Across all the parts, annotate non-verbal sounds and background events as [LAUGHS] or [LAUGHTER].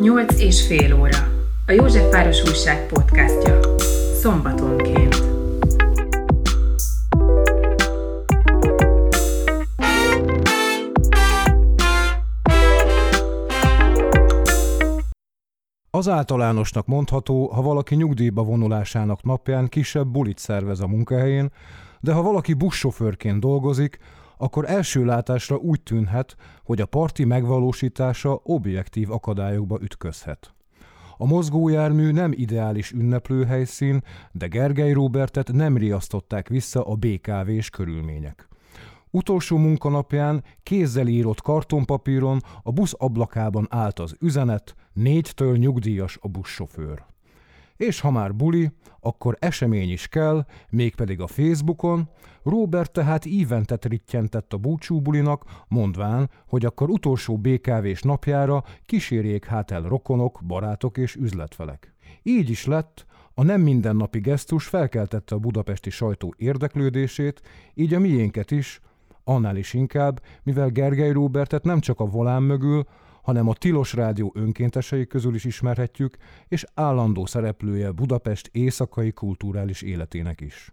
Nyolc és fél óra. A Józsefváros Újság podcastja. Szombatonként. Az általánosnak mondható, ha valaki nyugdíjba vonulásának napján kisebb bulit szervez a munkahelyén, de ha valaki buszsofőrként dolgozik, akkor első látásra úgy tűnhet, hogy a parti megvalósítása objektív akadályokba ütközhet. A mozgójármű nem ideális ünneplőhelyszín, de Gergely Robertet nem riasztották vissza a BKV-s körülmények. Utolsó munkanapján kézzel írott kartonpapíron a busz ablakában állt az üzenet, négytől nyugdíjas a buszsofőr. És ha már buli, akkor esemény is kell, mégpedig a Facebookon. Robert tehát íventet rittyentett a búcsúbulinak, mondván, hogy akkor utolsó BKV-s napjára kísérjék hát el rokonok, barátok és üzletfelek. Így is lett, a nem mindennapi gesztus felkeltette a budapesti sajtó érdeklődését, így a miénket is, annál is inkább, mivel Gergely Robertet nem csak a volán mögül, hanem a Tilos Rádió önkéntesei közül is ismerhetjük, és állandó szereplője Budapest éjszakai kulturális életének is.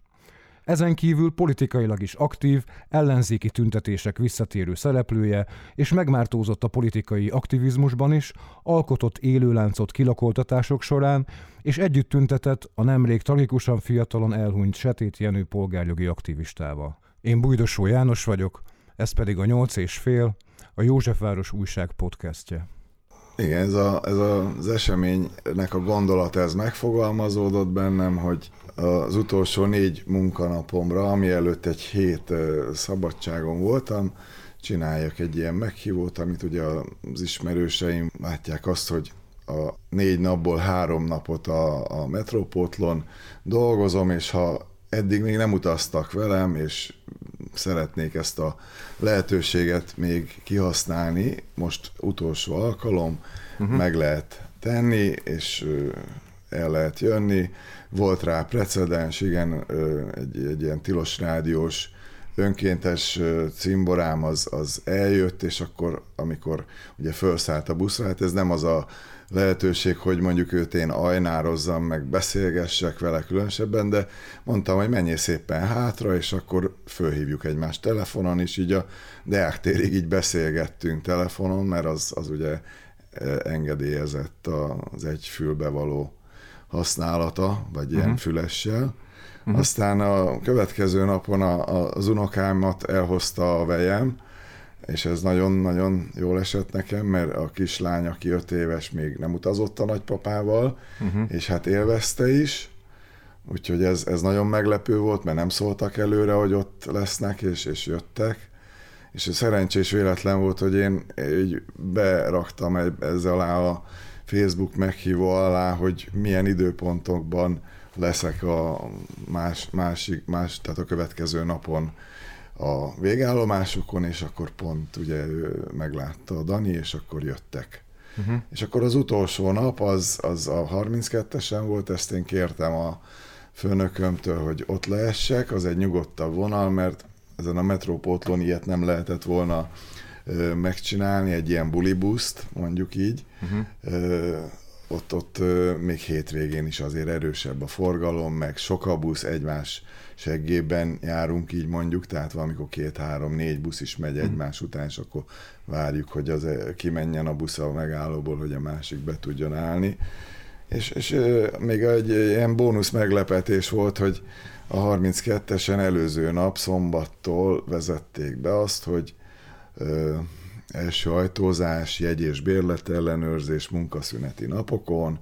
Ezen kívül politikailag is aktív, ellenzéki tüntetések visszatérő szereplője, és megmártózott a politikai aktivizmusban is, alkotott élőláncot kilakoltatások során, és együtt tüntetett a nemrég tragikusan fiatalon elhunyt Setét Jenő polgárjogi aktivistával. Én Bújdosó János vagyok, ez pedig a nyolc és fél, a Józsefváros újság podcastje. Igen, ez, a, ez az eseménynek a gondolat, ez megfogalmazódott bennem, hogy az utolsó négy munkanapomra, ami előtt egy hét szabadságon voltam, csináljak egy ilyen meghívót, amit ugye az ismerőseim látják azt, hogy a négy napból három napot a, a metrópótlon dolgozom, és ha eddig még nem utaztak velem, és szeretnék ezt a lehetőséget még kihasználni, most utolsó alkalom, uh-huh. meg lehet tenni, és el lehet jönni. Volt rá precedens, igen, egy, egy ilyen tilos rádiós önkéntes cimborám az, az eljött, és akkor, amikor ugye felszállt a buszra, hát ez nem az a lehetőség, hogy mondjuk őt én ajnározzam, meg beszélgessek vele különösebben, de mondtam, hogy menjél szépen hátra, és akkor fölhívjuk egymást telefonon, és így a Deák térig így beszélgettünk telefonon, mert az, az ugye e, engedélyezett az egy fülbe való használata, vagy ilyen uh-huh. fülessel. Uh-huh. Aztán a következő napon a, a, az unokámat elhozta a vejem, és ez nagyon-nagyon jól esett nekem, mert a kislány, aki öt éves, még nem utazott a nagypapával, uh-huh. és hát élvezte is, úgyhogy ez, ez nagyon meglepő volt, mert nem szóltak előre, hogy ott lesznek, és, és jöttek, és szerencsés véletlen volt, hogy én így beraktam ezzel alá a Facebook meghívó alá, hogy milyen időpontokban leszek a más, másik, más, tehát a következő napon a végállomásokon, és akkor pont ugye ő meglátta a Dani, és akkor jöttek. Uh-huh. És akkor az utolsó nap, az, az a 32-esen volt, ezt én kértem a főnökömtől, hogy ott leessek, az egy nyugodtabb vonal, mert ezen a metrópótlón ilyet nem lehetett volna megcsinálni, egy ilyen bulibuszt, mondjuk így. Uh-huh. Ott, ott még hétvégén is azért erősebb a forgalom, meg sok a busz, egymás seggében járunk, így mondjuk, tehát valamikor két-három-négy busz is megy egymás után, és akkor várjuk, hogy az kimenjen a busz a megállóból, hogy a másik be tudjon állni. És, és még egy ilyen bónusz meglepetés volt, hogy a 32-esen előző nap szombattól vezették be azt, hogy ö, első ajtózás, jegy és bérletellenőrzés munkaszüneti napokon,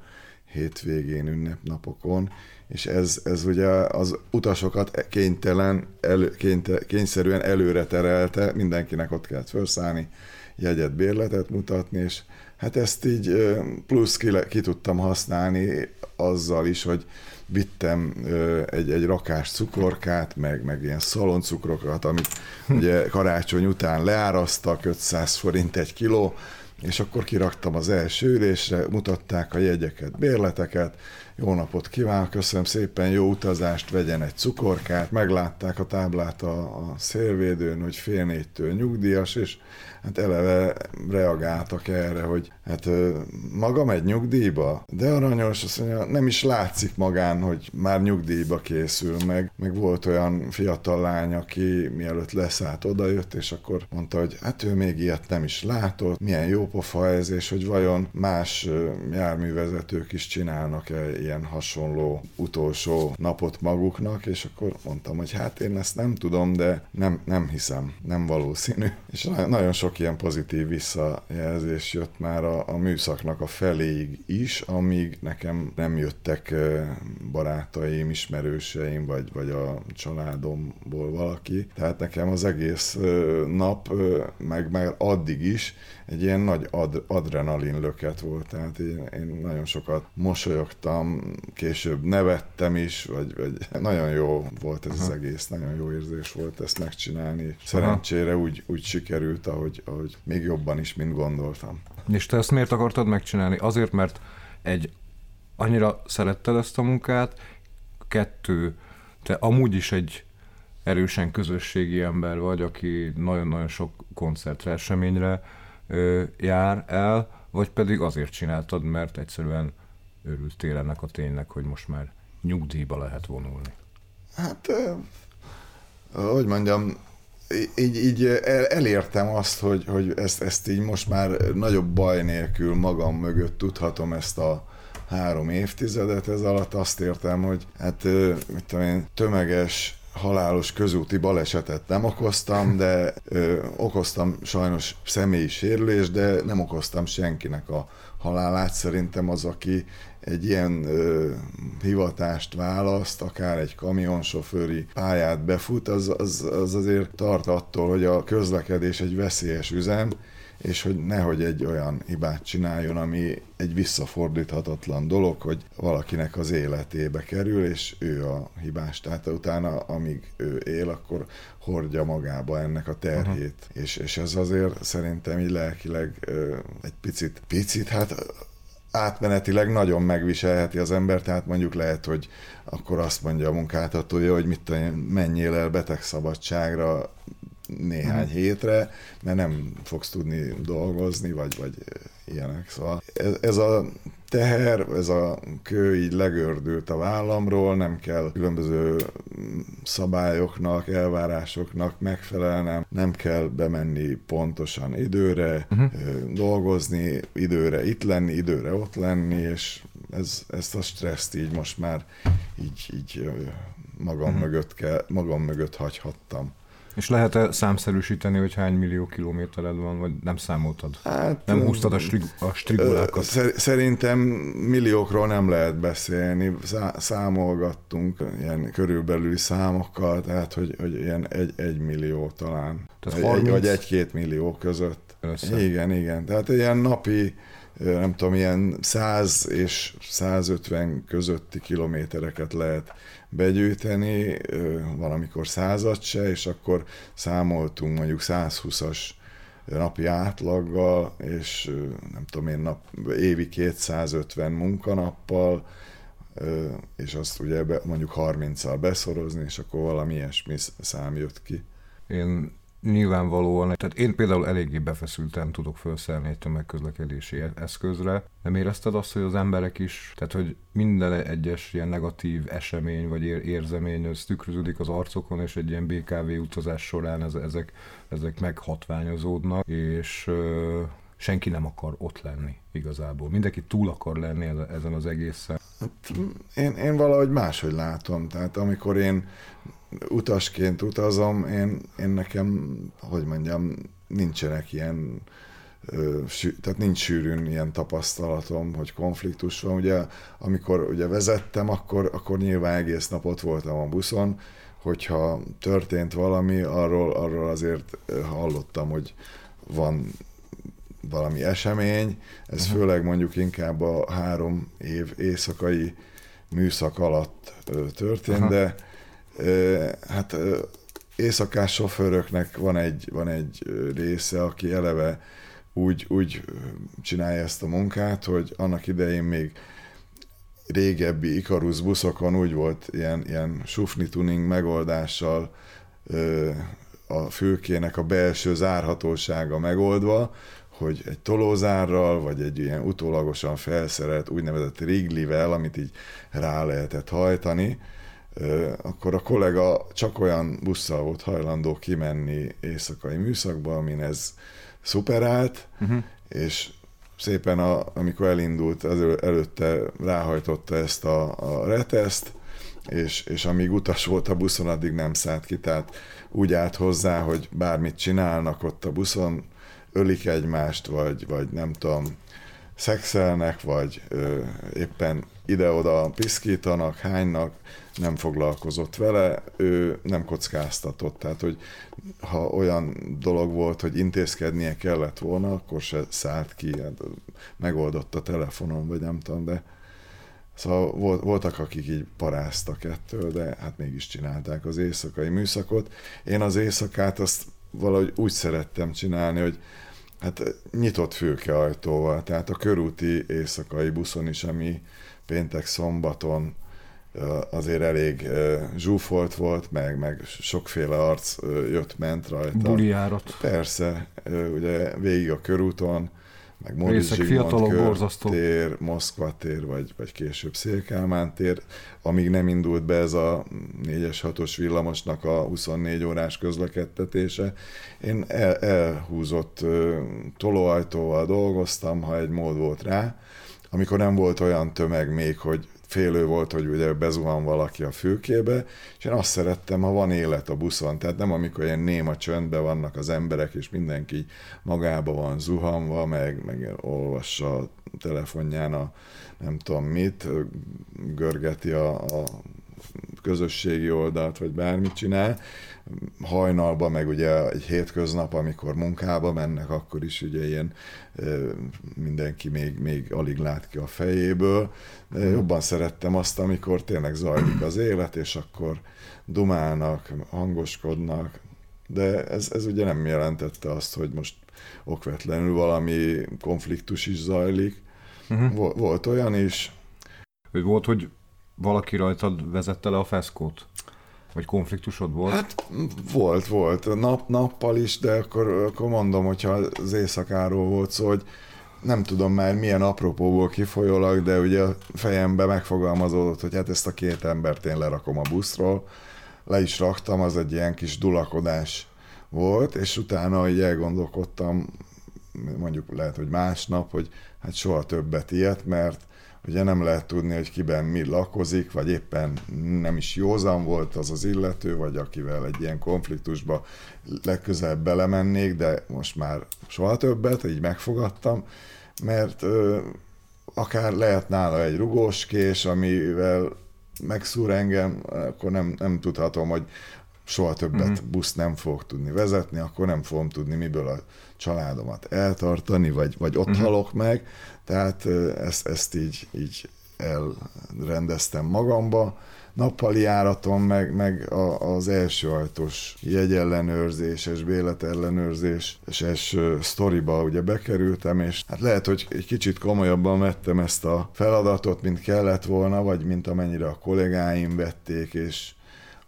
hétvégén, ünnepnapokon, és ez, ez ugye az utasokat kénytelen, elő, kényte, kényszerűen előre terelte, mindenkinek ott kellett felszállni, jegyet, bérletet mutatni, és hát ezt így plusz ki, ki tudtam használni azzal is, hogy vittem egy, egy rakás cukorkát, meg, meg ilyen szaloncukrokat, amit ugye karácsony után leárasztak, 500 forint egy kiló, és akkor kiraktam az első ülésre, mutatták a jegyeket, bérleteket, jó napot kívánok, köszönöm szépen, jó utazást, vegyen egy cukorkát, meglátták a táblát a, a szélvédőn, hogy fél négytől nyugdíjas, és hát eleve reagáltak erre, hogy hát maga megy nyugdíjba, de aranyos, azt mondja, nem is látszik magán, hogy már nyugdíjba készül meg, meg volt olyan fiatal lány, aki mielőtt leszállt, odajött, és akkor mondta, hogy hát ő még ilyet nem is látott, milyen jó pofa ez, és hogy vajon más járművezetők is csinálnak-e ilyen hasonló utolsó napot maguknak, és akkor mondtam, hogy hát én ezt nem tudom, de nem, nem hiszem, nem valószínű. És nagyon sok ilyen pozitív visszajelzés jött már a, a műszaknak a feléig is, amíg nekem nem jöttek barátaim, ismerőseim, vagy, vagy a családomból valaki. Tehát nekem az egész nap, meg már addig is egy ilyen nagy ad, adrenalin löket volt, tehát én, én nagyon sokat mosolyogtam, később nevettem is, vagy, vagy [LAUGHS] nagyon jó volt ez Aha. az egész, nagyon jó érzés volt ezt megcsinálni. Szerencsére úgy, úgy sikerült, ahogy, ahogy még jobban is, mint gondoltam. És te ezt miért akartad megcsinálni? Azért, mert egy, annyira szeretted ezt a munkát, kettő, te amúgy is egy erősen közösségi ember vagy, aki nagyon-nagyon sok koncertre, eseményre ö, jár el, vagy pedig azért csináltad, mert egyszerűen örültél ennek a ténynek, hogy most már nyugdíjba lehet vonulni? Hát, hogy mondjam, így, így el, elértem azt, hogy, hogy ezt, ezt így most már nagyobb baj nélkül magam mögött tudhatom ezt a három évtizedet, ez alatt azt értem, hogy hát mit tudom én, tömeges halálos közúti balesetet nem okoztam, de ö, okoztam sajnos személyi sérülést, de nem okoztam senkinek a halálát. Szerintem az, aki egy ilyen ö, hivatást választ, akár egy kamionsofőri pályát befut, az, az, az azért tart attól, hogy a közlekedés egy veszélyes üzem, és hogy nehogy egy olyan hibát csináljon, ami egy visszafordíthatatlan dolog, hogy valakinek az életébe kerül, és ő a hibás. Tehát utána, amíg ő él, akkor hordja magába ennek a terhét. Uh-huh. És, és ez azért szerintem így lelkileg egy picit, picit, hát átmenetileg nagyon megviselheti az ember, tehát mondjuk lehet, hogy akkor azt mondja a munkáltatója, hogy mit tudom, menjél el betegszabadságra néhány uh-huh. hétre, mert nem fogsz tudni dolgozni, vagy, vagy ilyenek. Szóval ez, ez a teher, ez a kő így legördült a vállamról, nem kell különböző szabályoknak, elvárásoknak megfelelnem, nem kell bemenni pontosan időre, uh-huh. dolgozni, időre itt lenni, időre ott lenni, és ez, ezt a stresszt így most már így, így magam, uh-huh. mögött kell, magam mögött hagyhattam. És lehet-e számszerűsíteni, hogy hány millió kilométered van, vagy nem számoltad? Hát, nem húztad a, strig- a strigulákat? Szerintem milliókról nem lehet beszélni. Számolgattunk ilyen körülbelüli számokkal, tehát hogy, hogy ilyen egy, egy millió talán. Tehát 30... egy, vagy egy-két millió között. Össze. Igen, igen. Tehát ilyen napi nem tudom, ilyen 100 és 150 közötti kilométereket lehet begyűjteni, valamikor százat se, és akkor számoltunk mondjuk 120-as napi átlaggal, és nem tudom én, nap, évi 250 munkanappal, és azt ugye mondjuk 30-al beszorozni, és akkor valami ilyesmi szám jött ki. Én nyilvánvalóan, tehát én például eléggé befeszülten tudok felszállni egy tömegközlekedési eszközre. Nem érezted azt, hogy az emberek is, tehát hogy minden egyes ilyen negatív esemény vagy érzemény, az tükröződik az arcokon, és egy ilyen BKV utazás során ez, ezek, ezek meghatványozódnak, és ö, senki nem akar ott lenni igazából. Mindenki túl akar lenni ezen az egészen. Hát, én, én valahogy máshogy látom. Tehát amikor én utasként utazom, én, én nekem, hogy mondjam, nincsenek ilyen tehát nincs sűrűn ilyen tapasztalatom, hogy konfliktus van. Ugye, amikor ugye vezettem, akkor, akkor nyilván egész nap ott voltam a buszon, hogyha történt valami, arról, arról azért hallottam, hogy van valami esemény, ez uh-huh. főleg mondjuk inkább a három év éjszakai műszak alatt történt, uh-huh. de hát éjszakás sofőröknek van egy, van egy része, aki eleve úgy, úgy csinálja ezt a munkát, hogy annak idején még régebbi Icarus buszokon úgy volt ilyen, ilyen sufni tuning megoldással ö, a fülkének a belső zárhatósága megoldva, hogy egy tolózárral, vagy egy ilyen utólagosan felszerelt úgynevezett riglivel, amit így rá lehetett hajtani, akkor a kollega csak olyan busszal volt hajlandó kimenni éjszakai műszakba, amin ez szuperált, uh-huh. és szépen, a, amikor elindult, az előtte ráhajtotta ezt a, a reteszt, és, és amíg utas volt a buszon, addig nem szállt ki, tehát úgy állt hozzá, hogy bármit csinálnak ott a buszon, ölik egymást, vagy, vagy nem tudom, szexelnek, vagy ö, éppen ide-oda piszkítanak, hánynak, nem foglalkozott vele, ő nem kockáztatott. Tehát, hogy ha olyan dolog volt, hogy intézkednie kellett volna, akkor se szállt ki, hát megoldott a telefonon, vagy nem tudom, de Szóval voltak, akik így paráztak ettől, de hát mégis csinálták az éjszakai műszakot. Én az éjszakát azt valahogy úgy szerettem csinálni, hogy hát nyitott fülkeajtóval, tehát a körúti éjszakai buszon is, ami péntek-szombaton azért elég zsúfolt volt, meg, meg sokféle arc jött-ment rajta. Bulijárat. Persze, ugye végig a körúton, meg Móricz fiatalok, borzasztó. tér, Moszkva tér, vagy, vagy később Szélkálmán tér, amíg nem indult be ez a 4-es 6-os villamosnak a 24 órás közlekedtetése. Én el, elhúzott tolóajtóval dolgoztam, ha egy mód volt rá, amikor nem volt olyan tömeg még, hogy félő volt, hogy ugye bezuhan valaki a fülkébe, és én azt szerettem, ha van élet a buszon, tehát nem amikor ilyen néma csöndben vannak az emberek, és mindenki magába van zuhanva, meg, meg olvassa a telefonján a nem tudom mit, görgeti a, a közösségi oldalt, vagy bármit csinál. Hajnalban, meg ugye egy hétköznap, amikor munkába mennek, akkor is ugye ilyen mindenki még, még alig lát ki a fejéből. De jobban szerettem azt, amikor tényleg zajlik az élet, és akkor dumálnak, hangoskodnak, de ez, ez ugye nem jelentette azt, hogy most okvetlenül valami konfliktus is zajlik. Uh-huh. Volt olyan is. Hogy volt, hogy valaki rajtad vezette le a feszkót? Vagy konfliktusod volt? Hát volt, volt. Nap, nappal is, de akkor, akkor mondom, hogyha az éjszakáról volt szó, hogy nem tudom már milyen apropóból kifolyólag, de ugye a fejembe megfogalmazódott, hogy hát ezt a két embert én lerakom a buszról. Le is raktam, az egy ilyen kis dulakodás volt, és utána így elgondolkodtam, mondjuk lehet, hogy másnap, hogy hát soha többet ilyet, mert ugye nem lehet tudni, hogy kiben mi lakozik, vagy éppen nem is józan volt az az illető, vagy akivel egy ilyen konfliktusba legközelebb belemennék, de most már soha többet, így megfogadtam, mert ö, akár lehet nála egy rugós kés, amivel megszúr engem, akkor nem, nem tudhatom, hogy soha többet mm-hmm. busz nem fog tudni vezetni, akkor nem fogom tudni miből a családomat eltartani, vagy, vagy ott mm-hmm. halok meg. Tehát ezt, ezt így, így elrendeztem magamba. Nappali járaton, meg, meg a, az első ajtós jegyellenőrzéses, béletellenőrzéses sztoriba ugye bekerültem, és hát lehet, hogy egy kicsit komolyabban vettem ezt a feladatot, mint kellett volna, vagy mint amennyire a kollégáim vették, és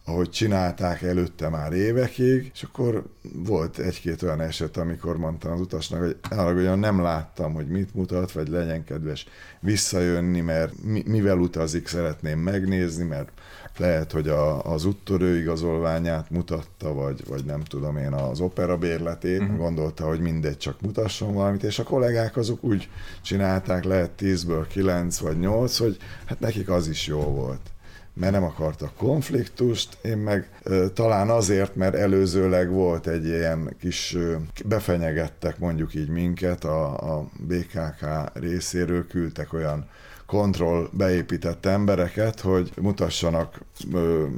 ahogy csinálták előtte már évekig, és akkor volt egy-két olyan eset, amikor mondtam az utasnak, hogy olyan nem láttam, hogy mit mutat, vagy legyen kedves visszajönni, mert mivel utazik, szeretném megnézni, mert lehet, hogy a, az úttörő igazolványát mutatta, vagy, vagy nem tudom én, az opera bérletét, uh-huh. gondolta, hogy mindegy, csak mutasson valamit, és a kollégák azok úgy csinálták, lehet 10-ből 9 vagy 8, hogy hát nekik az is jó volt mert nem akartak konfliktust, én meg talán azért, mert előzőleg volt egy ilyen kis, befenyegettek mondjuk így minket, a, a BKK részéről küldtek olyan kontroll beépített embereket, hogy mutassanak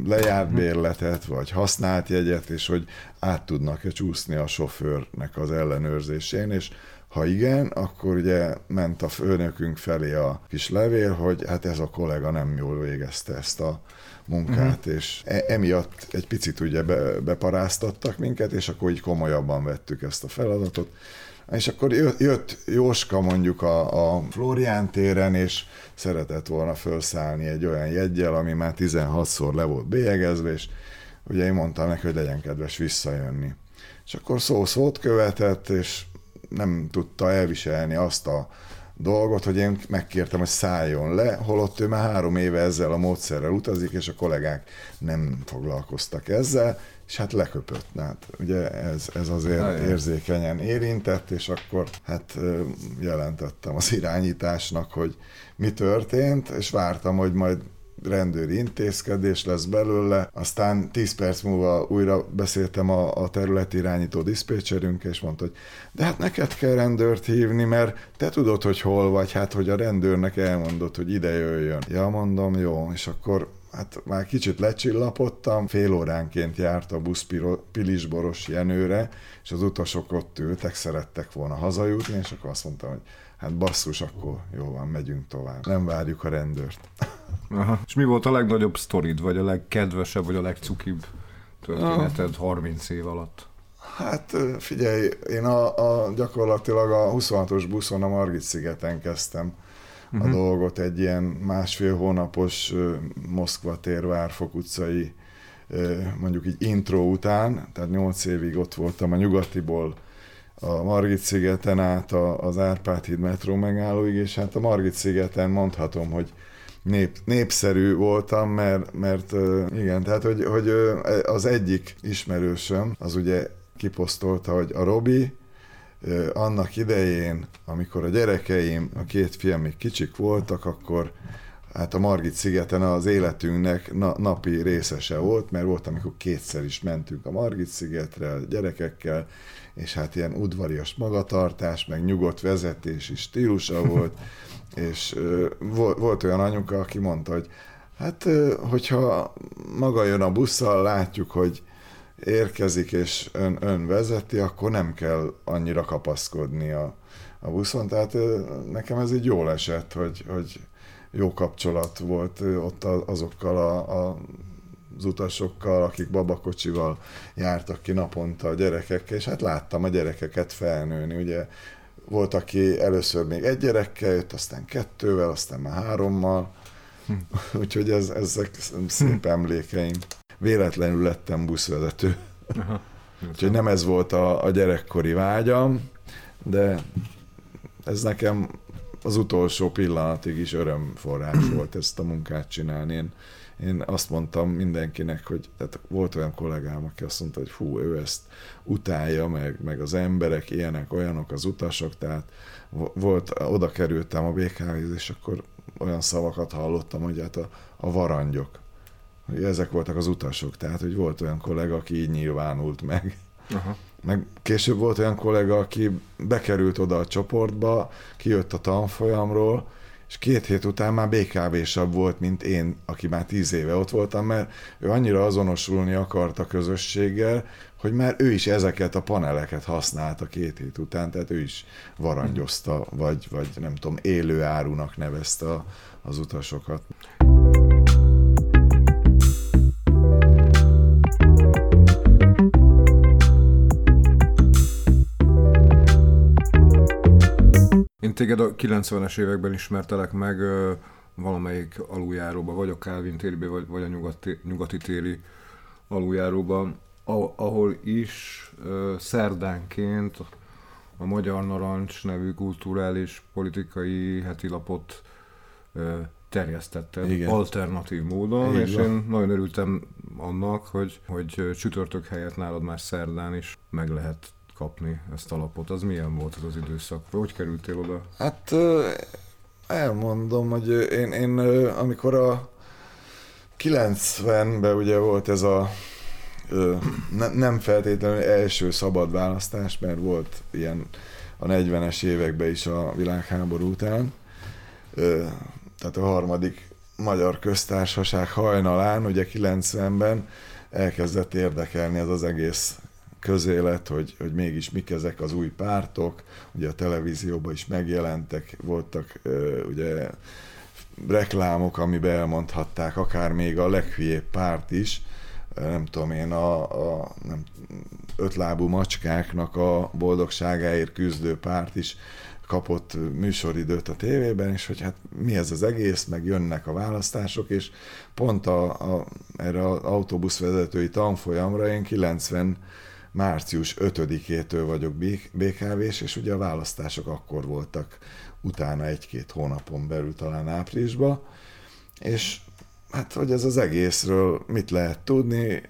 lejárt bérletet, vagy használt jegyet, és hogy át tudnak-e csúszni a sofőrnek az ellenőrzésén, és ha igen, akkor ugye ment a főnökünk felé a kis levél, hogy hát ez a kollega nem jól végezte ezt a munkát, uh-huh. és e- emiatt egy picit ugye be, beparáztattak minket, és akkor így komolyabban vettük ezt a feladatot. És akkor jött Jóska mondjuk a, a Florián téren, és szeretett volna felszállni egy olyan jegyel, ami már 16-szor le volt bélyegezve, és ugye én mondtam neki, hogy legyen kedves visszajönni. És akkor szó szót követett, és nem tudta elviselni azt a dolgot, hogy én megkértem, hogy szálljon le, holott ő már három éve ezzel a módszerrel utazik, és a kollégák nem foglalkoztak ezzel, és hát leköpött. Hát ugye ez, ez azért Ajaj. érzékenyen érintett, és akkor hát jelentettem az irányításnak, hogy mi történt, és vártam, hogy majd rendőri intézkedés lesz belőle, aztán 10 perc múlva újra beszéltem a, a területi irányító diszpécserünk, és mondta, hogy de hát neked kell rendőrt hívni, mert te tudod, hogy hol vagy, hát hogy a rendőrnek elmondott, hogy ide jöjjön. Ja, mondom, jó, és akkor hát már kicsit lecsillapodtam, fél óránként járt a busz Pilisboros Jenőre, és az utasok ott ültek, szerettek volna hazajutni, és akkor azt mondtam, hogy hát basszus, akkor jó van, megyünk tovább. Nem várjuk a rendőrt. [LAUGHS] Aha. És mi volt a legnagyobb sztorid, vagy a legkedvesebb, vagy a legcukibb történeted ah. 30 év alatt? Hát figyelj, én a, a gyakorlatilag a 26-os buszon a Margit szigeten kezdtem uh-huh. a mhm. dolgot egy ilyen másfél hónapos Moszkva tér Várfok utcai mondjuk így intro után, tehát nyolc évig ott voltam a nyugatiból a Margit szigeten át az Árpád híd metró megállóig, és hát a Margit szigeten mondhatom, hogy nép, népszerű voltam, mert, mert igen, tehát hogy, hogy az egyik ismerősöm, az ugye kiposztolta, hogy a Robi annak idején, amikor a gyerekeim, a két fiam még kicsik voltak, akkor hát a Margit szigeten az életünknek na, napi részese volt, mert volt, amikor kétszer is mentünk a Margit szigetre a gyerekekkel, és hát ilyen udvarias magatartás, meg nyugodt vezetési stílusa volt, [LAUGHS] és volt, olyan anyuka, aki mondta, hogy hát hogyha maga jön a busszal, látjuk, hogy érkezik és ön, ön vezeti, akkor nem kell annyira kapaszkodni a, a buszon. Tehát nekem ez így jól esett, hogy, hogy jó kapcsolat volt ott azokkal a, a az utasokkal, akik babakocsival jártak ki naponta a gyerekekkel, és hát láttam a gyerekeket felnőni, ugye volt, aki először még egy gyerekkel jött, aztán kettővel, aztán már hárommal, hm. [LAUGHS] úgyhogy ez, ezek szép hm. emlékeim. Véletlenül lettem buszvezető. Aha. Úgyhogy nem ez volt a, a gyerekkori vágyam, de ez nekem az utolsó pillanatig is örömforrás [CLEARS THROAT] volt ezt a munkát csinálni. Én én azt mondtam mindenkinek, hogy tehát volt olyan kollégám, aki azt mondta, hogy fú, ő ezt utálja, meg, meg az emberek, ilyenek, olyanok az utasok, tehát volt, oda kerültem a BKV-hez, és akkor olyan szavakat hallottam, hogy hát a, a varangyok. Hogy ezek voltak az utasok, tehát hogy volt olyan kollega, aki így nyilvánult meg. Aha. Meg később volt olyan kollega, aki bekerült oda a csoportba, kijött a tanfolyamról, és két hét után már BKV-sabb volt, mint én, aki már tíz éve ott voltam, mert ő annyira azonosulni akart a közösséggel, hogy már ő is ezeket a paneleket használta két hét után, tehát ő is varangyozta, vagy, vagy nem tudom, élő árunak nevezte az utasokat. Téged a 90-es években ismertelek meg valamelyik aluljáróba, vagy a Calvin téribe, vagy, vagy a nyugati, nyugati téri aluljáróban, ahol is szerdánként a Magyar Narancs nevű kulturális politikai heti lapot terjesztetted Igen. alternatív módon, Igen. és én nagyon örültem annak, hogy, hogy csütörtök helyett nálad már szerdán is meg lehet kapni ezt a lapot. Az milyen volt az az időszak? Hogy kerültél oda? Hát elmondom, hogy én, én amikor a 90-ben ugye volt ez a ne, nem feltétlenül első szabad választás, mert volt ilyen a 40-es években is a világháború után. Tehát a harmadik magyar köztársaság hajnalán, ugye 90-ben elkezdett érdekelni ez az egész közélet, hogy, hogy mégis mik ezek az új pártok. Ugye a televízióban is megjelentek, voltak ugye reklámok, amiben elmondhatták akár még a leghülyébb párt is, nem tudom én, a, a nem, ötlábú macskáknak a boldogságáért küzdő párt is kapott műsoridőt a tévében, és hogy hát mi ez az egész, meg jönnek a választások, és pont a, a, erre az autóbuszvezetői tanfolyamra én 90 március 5-től vagyok BKV-s, és ugye a választások akkor voltak utána egy-két hónapon belül, talán áprilisban, és hát, hogy ez az egészről mit lehet tudni,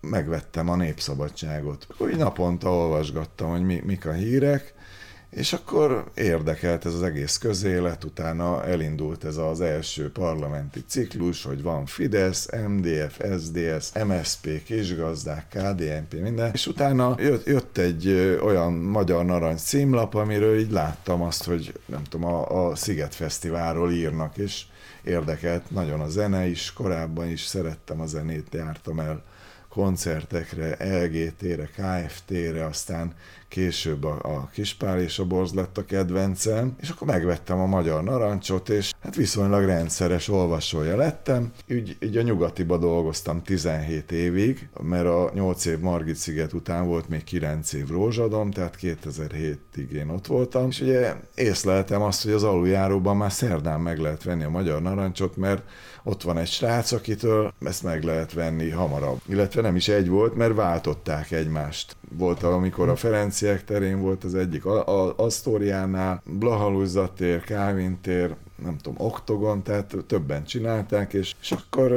megvettem a Népszabadságot. Úgy naponta olvasgattam, hogy mi, mik a hírek, és akkor érdekelt ez az egész közélet, utána elindult ez az első parlamenti ciklus, hogy van Fidesz, MDF, SDS, MSP, kisgazdák, KDNP, minden, és utána jött, jött egy olyan magyar narancs címlap, amiről így láttam azt, hogy nem tudom, a, a Sziget Fesztiválról írnak, és érdekelt nagyon a zene is, korábban is szerettem a zenét, jártam el koncertekre, LGT-re, KFT-re, aztán később a, a Kispál és a Borz lett a kedvencem, és akkor megvettem a Magyar Narancsot, és hát viszonylag rendszeres olvasója lettem. Úgy, így a nyugatiba dolgoztam 17 évig, mert a 8 év Margit sziget után volt még 9 év Rózsadom, tehát 2007-ig én ott voltam, és ugye észleltem azt, hogy az aluljáróban már szerdán meg lehet venni a Magyar Narancsot, mert ott van egy srác, akitől ezt meg lehet venni hamarabb. Illetve nem is egy volt, mert váltották egymást. Volt, amikor a Ferenciek terén volt az egyik a, a Asztóriánál, Blahaluzza tér, Kávin tér, nem tudom, oktogon, tehát többen csinálták, és, és akkor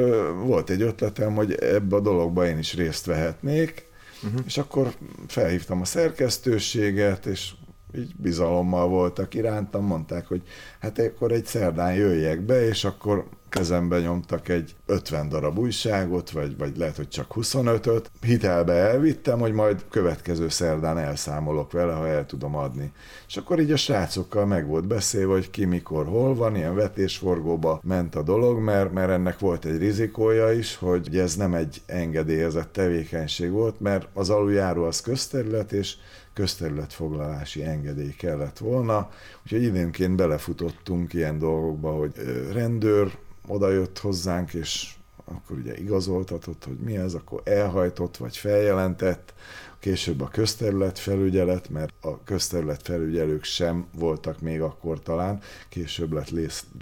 volt egy ötletem, hogy ebbe a dologba én is részt vehetnék, uh-huh. és akkor felhívtam a szerkesztőséget, és így bizalommal voltak irántam, mondták, hogy hát akkor egy szerdán jöjjek be, és akkor kezembe nyomtak egy 50 darab újságot, vagy, vagy lehet, hogy csak 25-öt. Hitelbe elvittem, hogy majd következő szerdán elszámolok vele, ha el tudom adni. És akkor így a srácokkal meg volt beszélve, hogy ki mikor hol van, ilyen vetésforgóba ment a dolog, mert, mert ennek volt egy rizikója is, hogy ez nem egy engedélyezett tevékenység volt, mert az aluljáró az közterület, és közterületfoglalási engedély kellett volna, úgyhogy időnként belefutottunk ilyen dolgokba, hogy rendőr oda jött hozzánk, és akkor ugye igazoltatott, hogy mi ez, akkor elhajtott vagy feljelentett, később a közterület felügyelet, mert a közterület felügyelők sem voltak még akkor talán, később lett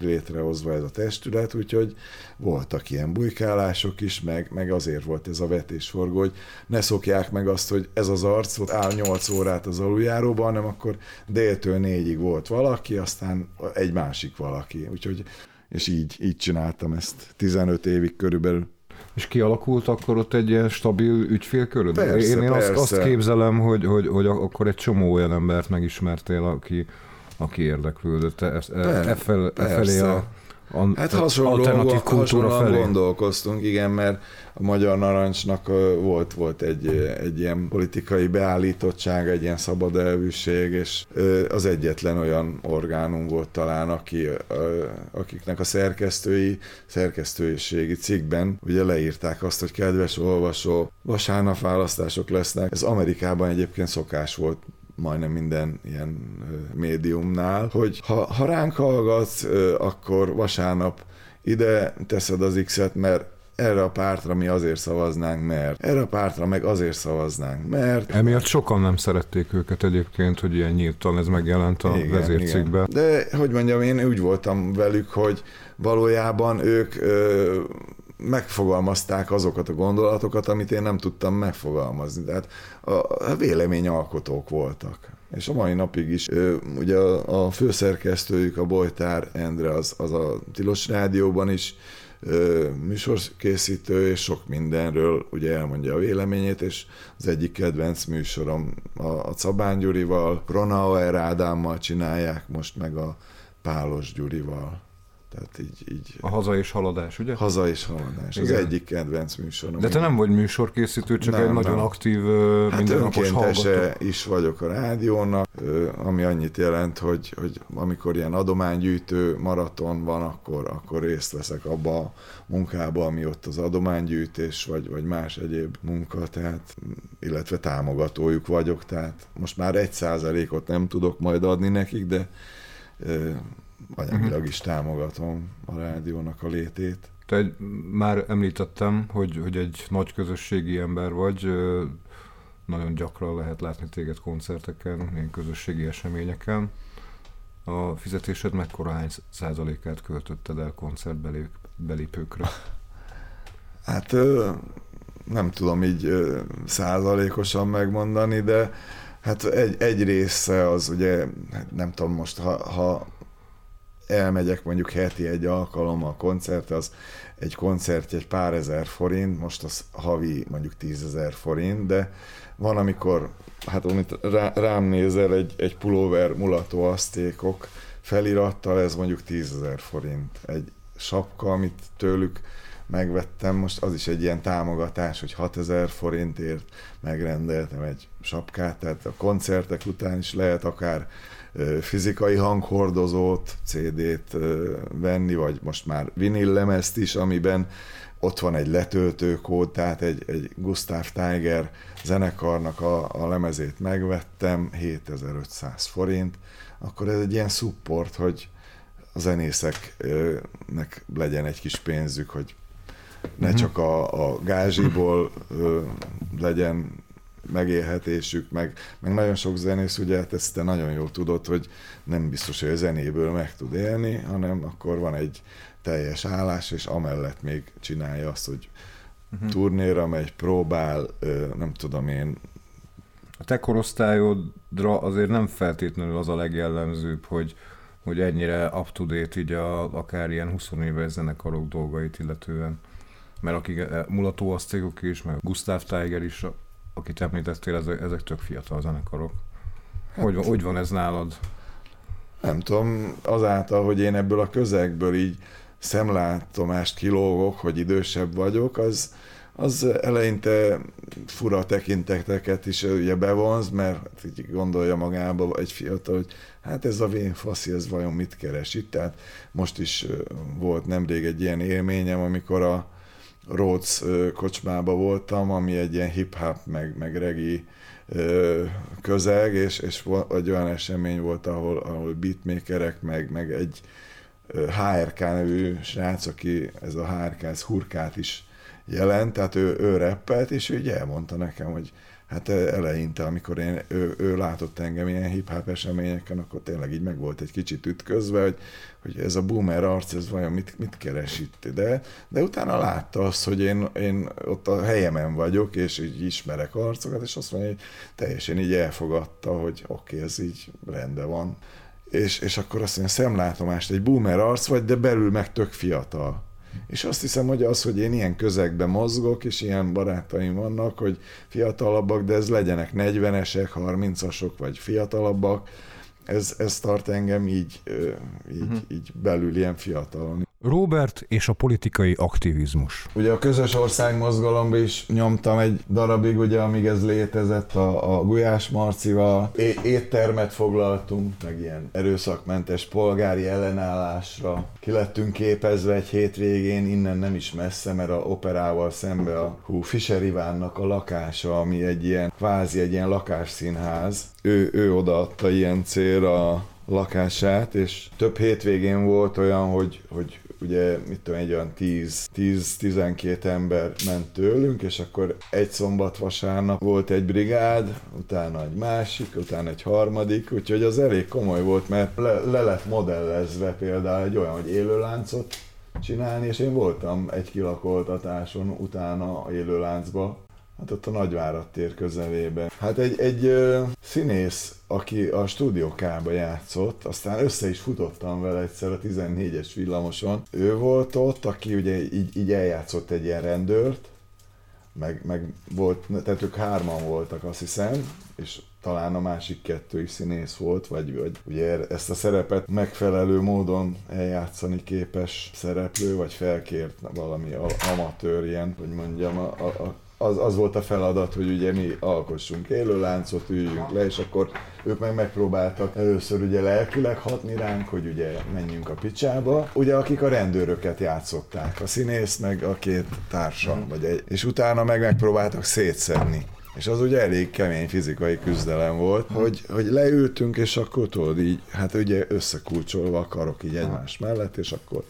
létrehozva ez a testület, úgyhogy voltak ilyen bujkálások is, meg, meg azért volt ez a vetésforgó, hogy ne szokják meg azt, hogy ez az arc ott áll 8 órát az aluljáróban, hanem akkor déltől négyig volt valaki, aztán egy másik valaki. Úgyhogy és így, így csináltam ezt 15 évig körülbelül. És kialakult akkor ott egy ilyen stabil ügyfélköröd? Persze, én, én persze. Azt, azt képzelem, hogy, hogy, hogy akkor egy csomó olyan embert megismertél, aki, aki érdeklődött e, e, e, fel, e felé a a, hát hasonló, alternatív kultúra felé. gondolkoztunk, igen, mert a Magyar Narancsnak volt, volt egy, egy ilyen politikai beállítottság, egy ilyen szabad elvűség, és az egyetlen olyan orgánum volt talán, aki, akiknek a szerkesztői, szerkesztőségi cikkben ugye leírták azt, hogy kedves olvasó, vasárnap választások lesznek. Ez Amerikában egyébként szokás volt majdnem minden ilyen médiumnál, hogy ha, ha ránk hallgatsz, akkor vasárnap ide teszed az X-et, mert erre a pártra mi azért szavaznánk, mert erre a pártra meg azért szavaznánk, mert... Emiatt sokan nem szerették őket egyébként, hogy ilyen nyíltan ez megjelent a igen, vezércikben. De hogy mondjam, én úgy voltam velük, hogy valójában ők ö, megfogalmazták azokat a gondolatokat, amit én nem tudtam megfogalmazni. Tehát a, véleményalkotók voltak. És a mai napig is, ugye a főszerkesztőjük, a Bojtár Endre, az, az a Tilos Rádióban is műsorkészítő, és sok mindenről ugye elmondja a véleményét, és az egyik kedvenc műsorom a, a Cabán Gyurival, Ronauer Ádámmal csinálják, most meg a Pálos Gyurival Tehát így, így A haza és haladás, ugye? haza és haladás. Az Igen. egyik kedvenc műsorom. De te nem vagy műsorkészítő, csak Nem, egy nagyon nem. aktív, ö, Hát mindennapos hallgató. is vagyok a rádiónak, ami annyit jelent, hogy, hogy amikor ilyen adománygyűjtő maraton van, akkor, akkor részt veszek abba a munkába, ami ott az adománygyűjtés, vagy, vagy más egyéb munka, tehát, illetve támogatójuk vagyok, tehát most már egy százalékot nem tudok majd adni nekik, de anyagilag is támogatom a rádiónak a létét. Te már említettem, hogy, hogy egy nagy közösségi ember vagy, nagyon gyakran lehet látni téged koncerteken, ilyen közösségi eseményeken. A fizetésed mekkora hány százalékát költötted el koncertbelépőkre? Hát nem tudom így százalékosan megmondani, de hát egy, egy része az ugye, hát nem tudom most, ha, ha elmegyek mondjuk heti egy alkalommal koncertre, az egy koncert egy pár ezer forint, most az havi mondjuk tízezer forint, de van, amikor, hát amit rá, rám nézel, egy, egy pulóver mulató asztékok felirattal, ez mondjuk tízezer forint. Egy sapka, amit tőlük megvettem, most az is egy ilyen támogatás, hogy 6000 forintért megrendeltem egy sapkát, tehát a koncertek után is lehet akár fizikai hanghordozót, CD-t venni, vagy most már vinillemezt is, amiben ott van egy letöltőkód, tehát egy, egy Gustav Tiger zenekarnak a, a lemezét megvettem, 7500 forint, akkor ez egy ilyen support, hogy a zenészeknek legyen egy kis pénzük, hogy ne Mhm. csak a, a gázsiból ö, legyen megélhetésük, meg, meg nagyon sok zenész, ugye hát ezt te nagyon jól tudod, hogy nem biztos, hogy a zenéből meg tud élni, hanem akkor van egy teljes állás, és amellett még csinálja azt, hogy Uh-huh. turnéra megy, próbál, nem tudom én, A te korosztályodra azért nem feltétlenül az a legjellemzőbb, hogy, hogy ennyire up-to-date így a, akár ilyen 20 éves zenekarok dolgait illetően. Mert akik eh, mulató asztékok is, meg Gustav Tiger is, akit említettél, ezek, ezek tök fiatal zenekarok. Hogy, van- hogy van ez nálad? nem tudom, azáltal, hogy én ebből a közegből így szemlátomást kilógok, hogy idősebb vagyok, az, az eleinte fura tekinteteket is ugye bevonz, mert hát így gondolja magába egy fiatal, hogy hát ez a vén faszi, ez vajon mit keres itt? Tehát most is volt nemrég egy ilyen élményem, amikor a Rhodes kocsmába voltam, ami egy ilyen hip-hop, meg, meg regi közeg, és, és egy olyan esemény volt, ahol, ahol beatmakerek, meg, meg egy HRK nevű srác, aki ez a HRK, ez hurkát is jelent, tehát ő, ő reppelt, és ő így elmondta nekem, hogy hát eleinte, amikor én, ő, ő látott engem ilyen hip-hop eseményeken, akkor tényleg így meg volt egy kicsit ütközve, hogy, hogy ez a boomer arc, ez vajon mit, mit keres itt, de, de utána látta azt, hogy én, én ott a helyemen vagyok, és így ismerek arcokat, és azt mondja, hogy teljesen így elfogadta, hogy oké, okay, ez így rendben van. És, és akkor azt mondja, szemlátomást, egy boomer arc vagy, de belül meg tök fiatal. És azt hiszem, hogy az, hogy én ilyen közegben mozgok, és ilyen barátaim vannak, hogy fiatalabbak, de ez legyenek 40-esek, 30-asok, vagy fiatalabbak, ez, ez tart engem így, így, uh-huh. így belül ilyen fiatalon. Robert és a politikai aktivizmus. Ugye a közös országmozgalomba is nyomtam egy darabig, ugye, amíg ez létezett a, a Gulyás Marcival. É- éttermet foglaltunk, meg ilyen erőszakmentes polgári ellenállásra. Ki lettünk képezve egy hétvégén, innen nem is messze, mert a operával szembe a hú, Fischer Ivánnak a lakása, ami egy ilyen, kvázi egy ilyen lakásszínház. Ő, ő odaadta ilyen célra lakását, és több hétvégén volt olyan, hogy, hogy ugye mit tudom, egy olyan 10-12 ember ment tőlünk, és akkor egy szombat vasárnap volt egy brigád, utána egy másik, utána egy harmadik, úgyhogy az elég komoly volt, mert le, le lett modellezve például egy olyan, hogy élőláncot csinálni, és én voltam egy kilakoltatáson utána élőláncba, Hát ott a Nagyvárad tér közelében. Hát egy, egy ö, színész, aki a K-ba játszott, aztán össze is futottam vele egyszer a 14-es villamoson. Ő volt ott, aki ugye így, így eljátszott egy ilyen rendőrt, meg, meg volt, tehát ők hárman voltak azt hiszem, és talán a másik kettő is színész volt, vagy, vagy ugye ezt a szerepet megfelelő módon eljátszani képes szereplő, vagy felkért valami amatőr ilyen, hogy mondjam, a, a, a az, az volt a feladat, hogy ugye mi alkossunk élő láncot, üljünk le, és akkor ők meg megpróbáltak először ugye lelkileg hatni ránk, hogy ugye menjünk a picsába, ugye akik a rendőröket játszották, a színész meg a két társa, mm. vagy egy, és utána meg megpróbáltak szétszedni. És az ugye elég kemény fizikai küzdelem volt, hogy, hogy leültünk, és akkor tudod így, hát ugye összekulcsolva a karok így egymás mellett, és akkor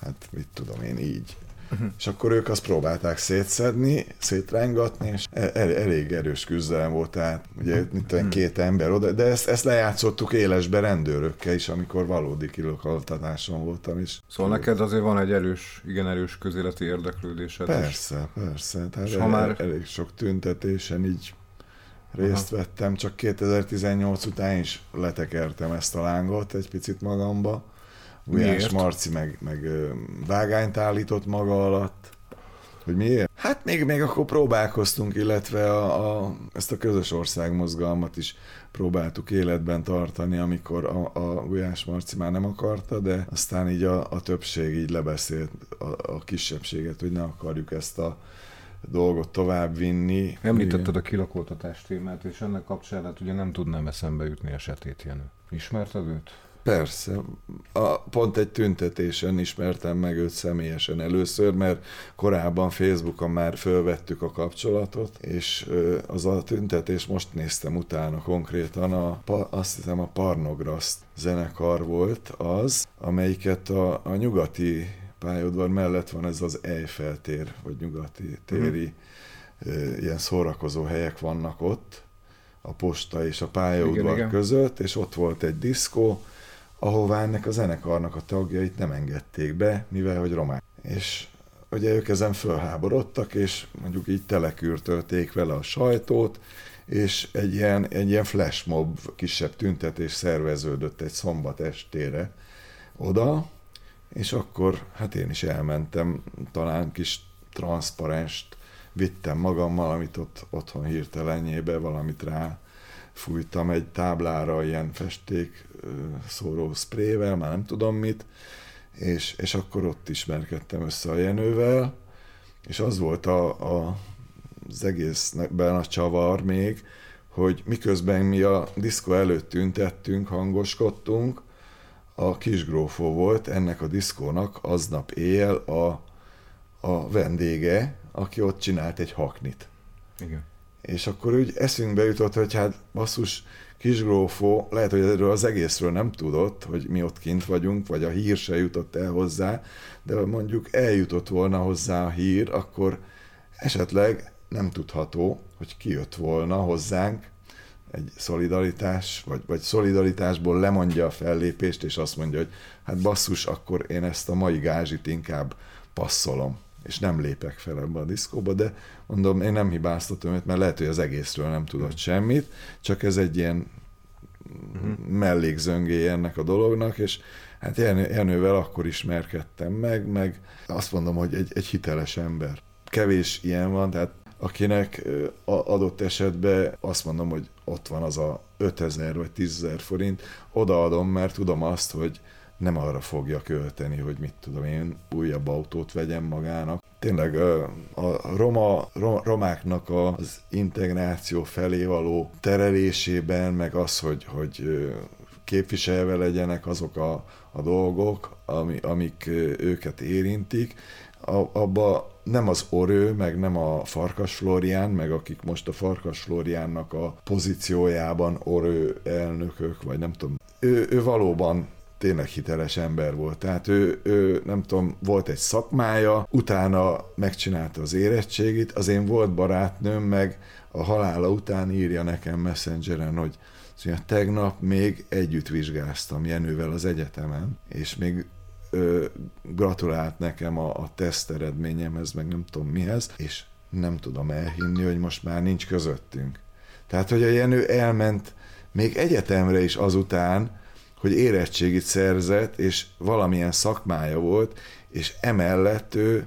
hát mit tudom én így Uh-huh. És akkor ők azt próbálták szétszedni, szétrángatni, és el, el, elég erős küzdelem volt, tehát ugye mit tudom, két ember oda, de ezt, ezt lejátszottuk élesbe rendőrökkel is, amikor valódi kilokaltatáson voltam is. Szóval neked azért van egy erős, igen erős közéleti érdeklődésed Persze, is. persze. Tehát és el, már... elég sok tüntetésen így részt Aha. vettem, csak 2018 után is letekertem ezt a lángot egy picit magamba Gulyás Marci meg, meg vágányt állított maga alatt. Hogy miért? Hát még, még akkor próbálkoztunk, illetve a, a, ezt a közös országmozgalmat is próbáltuk életben tartani, amikor a, a Gulyás Marci már nem akarta, de aztán így a, a többség így lebeszélt a, a kisebbséget, hogy ne akarjuk ezt a dolgot tovább vinni. Említetted a kilakoltatás témát, és ennek kapcsán hát ugye nem tudnám eszembe jutni esetét, Jenő. Ismerted őt? Persze. A, pont egy tüntetésen ismertem meg őt személyesen először, mert korábban Facebookon már fölvettük a kapcsolatot, és az a tüntetés most néztem utána konkrétan, a, azt hiszem a Parnograszt zenekar volt az, amelyiket a, a nyugati pályaudvar mellett van ez az Eiffel tér, vagy nyugati téri mm. ilyen szórakozó helyek vannak ott, a posta és a pályaudvar igen, igen. között, és ott volt egy diszkó, ahová ennek a zenekarnak a tagjait nem engedték be, mivel hogy romák. És ugye ők ezen fölháborodtak, és mondjuk így telekürtölték vele a sajtót, és egy ilyen, egy ilyen flashmob kisebb tüntetés szerveződött egy szombat estére oda, és akkor hát én is elmentem, talán kis transzparenst vittem magammal, amit ott otthon hirtelenjébe valamit rá fújtam egy táblára ilyen festék szóró sprével, már nem tudom mit, és, és akkor ott ismerkedtem össze a Jenővel, és az volt a, a, az egészben a csavar még, hogy miközben mi a diszkó előtt tüntettünk, hangoskodtunk, a kisgrófó volt ennek a diszkónak aznap éjjel a, a vendége, aki ott csinált egy haknit. Igen. És akkor úgy eszünkbe jutott, hogy hát basszus, kisgrófó, lehet, hogy erről az egészről nem tudott, hogy mi ott kint vagyunk, vagy a hír se jutott el hozzá, de mondjuk eljutott volna hozzá a hír, akkor esetleg nem tudható, hogy ki jött volna hozzánk egy szolidaritás, vagy, vagy szolidaritásból lemondja a fellépést, és azt mondja, hogy hát basszus, akkor én ezt a mai gázsit inkább passzolom és nem lépek fel ebbe a diszkóba, de mondom, én nem hibáztatom őt, mert lehet, hogy az egészről nem tudott semmit, csak ez egy ilyen uh-huh. mellékzöngéje ennek a dolognak, és hát Jenővel akkor ismerkedtem meg, meg azt mondom, hogy egy, egy hiteles ember. Kevés ilyen van, tehát akinek adott esetben azt mondom, hogy ott van az a 5000 vagy 10 forint, odaadom, mert tudom azt, hogy nem arra fogja költeni, hogy mit tudom én, újabb autót vegyen magának. Tényleg a roma, romáknak az integráció felé való terelésében, meg az, hogy, hogy képviselve legyenek azok a, a dolgok, ami, amik őket érintik, abba nem az Orő, meg nem a Farkas Florián, meg akik most a Farkas Floriánnak a pozíciójában Orő elnökök, vagy nem tudom, ő, ő valóban tényleg hiteles ember volt. Tehát ő, ő, nem tudom, volt egy szakmája, utána megcsinálta az érettségit, az én volt barátnőm, meg a halála után írja nekem messengeren, hogy szóval tegnap még együtt vizsgáztam Jenővel az egyetemen, és még ö, gratulált nekem a, a teszt eredményemhez, meg nem tudom mihez, és nem tudom elhinni, hogy most már nincs közöttünk. Tehát, hogy a Jenő elment még egyetemre is azután, hogy érettségit szerzett, és valamilyen szakmája volt, és emellett ő,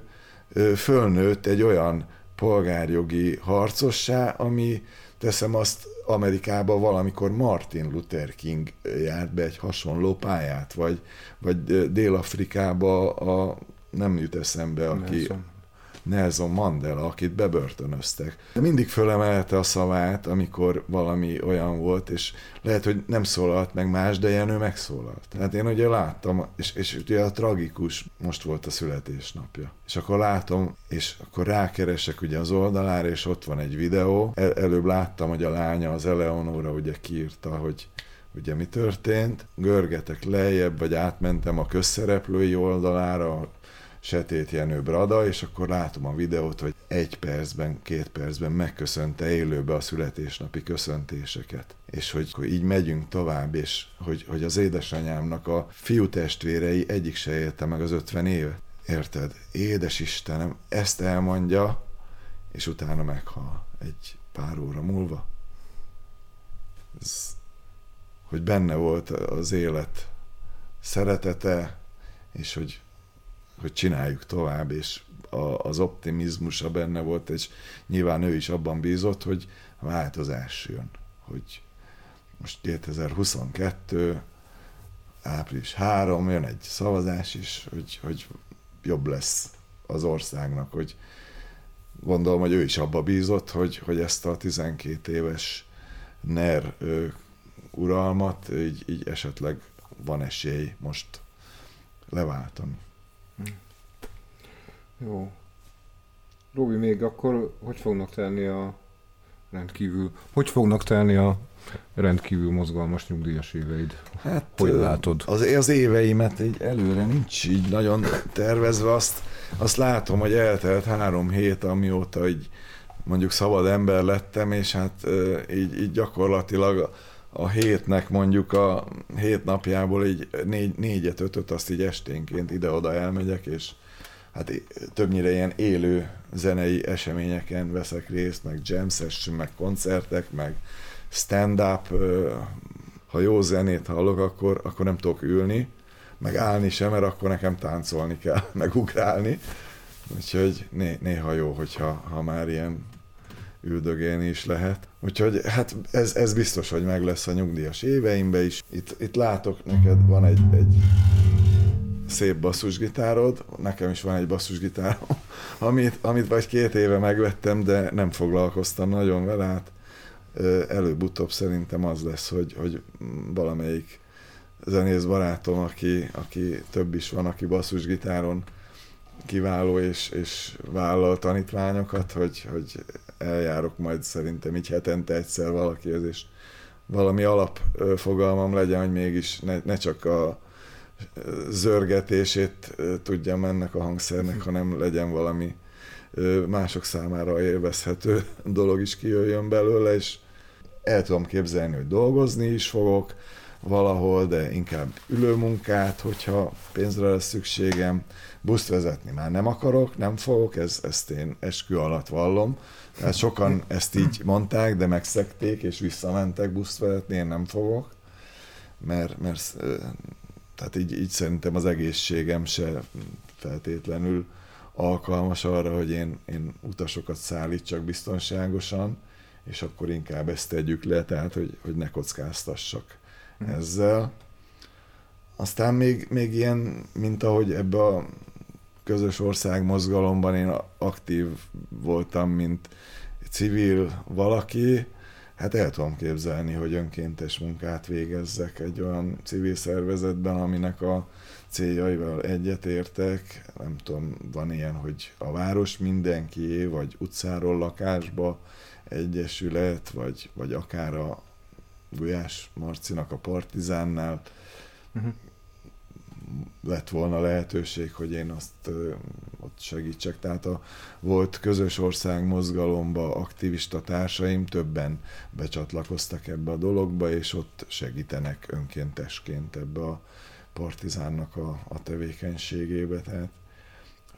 fölnőtt egy olyan polgárjogi harcossá, ami teszem azt Amerikában valamikor Martin Luther King járt be egy hasonló pályát, vagy, vagy Dél-Afrikába a, nem jut eszembe, aki... Nelson. Nelson Mandela, akit bebörtönöztek. De mindig fölemelte a szavát, amikor valami olyan volt, és lehet, hogy nem szólalt meg más, de Jenő megszólalt. Tehát én ugye láttam, és, és ugye a tragikus, most volt a születésnapja. És akkor látom, és akkor rákeresek ugye az oldalára, és ott van egy videó. El, előbb láttam, hogy a lánya, az Eleonora ugye kiírta, hogy ugye mi történt. Görgetek lejjebb, vagy átmentem a közszereplői oldalára, Setét Jenő Brada, és akkor látom a videót, hogy egy percben, két percben megköszönte élőbe a születésnapi köszöntéseket. És hogy így megyünk tovább, és hogy, hogy az édesanyámnak a fiú testvérei egyik se élte meg az 50 évet. Érted? Édes Istenem, ezt elmondja, és utána meghal egy pár óra múlva. Ez, hogy benne volt az élet szeretete, és hogy hogy csináljuk tovább, és a, az optimizmusa benne volt, és nyilván ő is abban bízott, hogy a változás jön, hogy most 2022, április 3, jön egy szavazás is, hogy, hogy jobb lesz az országnak, hogy gondolom, hogy ő is abba bízott, hogy, hogy ezt a 12 éves NER ö, uralmat így, így esetleg van esély most leváltani. Jó. Robi, még akkor hogy fognak tenni a rendkívül, hogy fognak tenni a rendkívül mozgalmas nyugdíjas éveid? Hát, hogy látod? Az, az éveimet így előre nincs így nagyon tervezve. Azt, azt látom, hogy eltelt három hét, amióta így mondjuk szabad ember lettem, és hát így, így gyakorlatilag a hétnek mondjuk a hét napjából így négy, négyet, ötöt azt így esténként ide-oda elmegyek, és hát többnyire ilyen élő zenei eseményeken veszek részt, meg jam session, meg koncertek, meg stand-up, ha jó zenét hallok, akkor, akkor nem tudok ülni, meg állni sem, mert akkor nekem táncolni kell, [LAUGHS] meg ugrálni. Úgyhogy né- néha jó, hogyha ha már ilyen üldögélni is lehet. Úgyhogy hát ez, ez biztos, hogy meg lesz a nyugdíjas éveimben is. Itt, itt látok, neked van egy, egy szép basszusgitárod, nekem is van egy basszusgitárom, [LAUGHS] amit, amit vagy két éve megvettem, de nem foglalkoztam nagyon vele, hát előbb-utóbb szerintem az lesz, hogy, hogy valamelyik zenész barátom, aki, aki több is van, aki basszusgitáron kiváló és, és vállal tanítványokat, hogy, hogy eljárok majd szerintem így hetente egyszer valakihez, és valami alapfogalmam legyen, hogy mégis ne, ne csak a zörgetését tudjam ennek a hangszernek, hanem legyen valami mások számára élvezhető [LAUGHS] dolog is kijöjjön belőle, és el tudom képzelni, hogy dolgozni is fogok valahol, de inkább ülőmunkát, hogyha pénzre lesz szükségem. Buszt vezetni már nem akarok, nem fogok, ez, ezt én eskü alatt vallom. Tehát sokan ezt így mondták, de megszekték, és visszamentek buszt vezetni, én nem fogok, mert, mert tehát így, így szerintem az egészségem se feltétlenül alkalmas arra, hogy én, én utasokat szállítsak biztonságosan, és akkor inkább ezt tegyük le, tehát hogy, hogy ne kockáztassak mm. ezzel. Aztán még, még ilyen, mint ahogy ebbe a közös ország mozgalomban én aktív voltam, mint civil valaki, Hát el tudom képzelni, hogy önkéntes munkát végezzek egy olyan civil szervezetben, aminek a céljaival egyetértek. Nem tudom, van ilyen, hogy a város mindenkié, vagy utcáról lakásba egyesület, vagy, vagy akár a Gulyás Marcinak a Partizánnál. Uh-huh lett volna lehetőség, hogy én azt ott segítsek. Tehát a volt közös ország mozgalomba aktivista társaim többen becsatlakoztak ebbe a dologba, és ott segítenek önkéntesként ebbe a partizánnak a, a tevékenységébe. Tehát,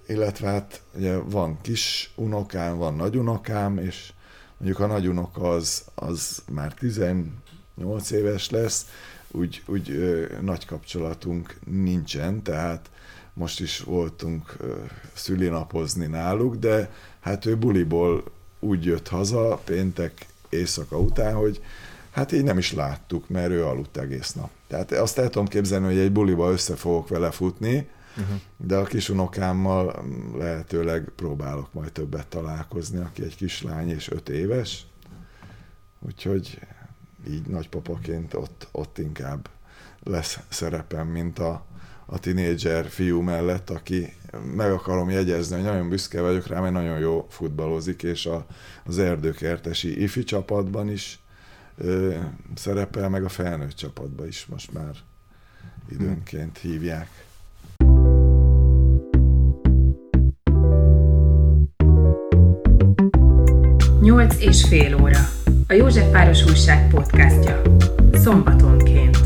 illetve hát ugye van kis unokám, van nagy unokám, és mondjuk a nagy unoka az, az már 18 éves lesz, úgy, úgy ö, nagy kapcsolatunk nincsen, tehát most is voltunk ö, szülinapozni náluk, de hát ő buliból úgy jött haza péntek éjszaka után, hogy hát így nem is láttuk, mert ő aludt egész nap. Tehát azt el tudom képzelni, hogy egy buliba össze fogok vele futni, uh-huh. de a kis unokámmal lehetőleg próbálok majd többet találkozni, aki egy kislány és öt éves, úgyhogy így nagypapaként ott, ott inkább lesz szerepem, mint a, a tinédzser fiú mellett, aki meg akarom jegyezni, hogy nagyon büszke vagyok rá, mert nagyon jó futballozik, és a, az erdőkertesi ifi csapatban is ö, szerepel, meg a felnőtt csapatban is most már időnként hívják. Nyolc és fél óra. A József Város Újság podcastja. Szombatonként.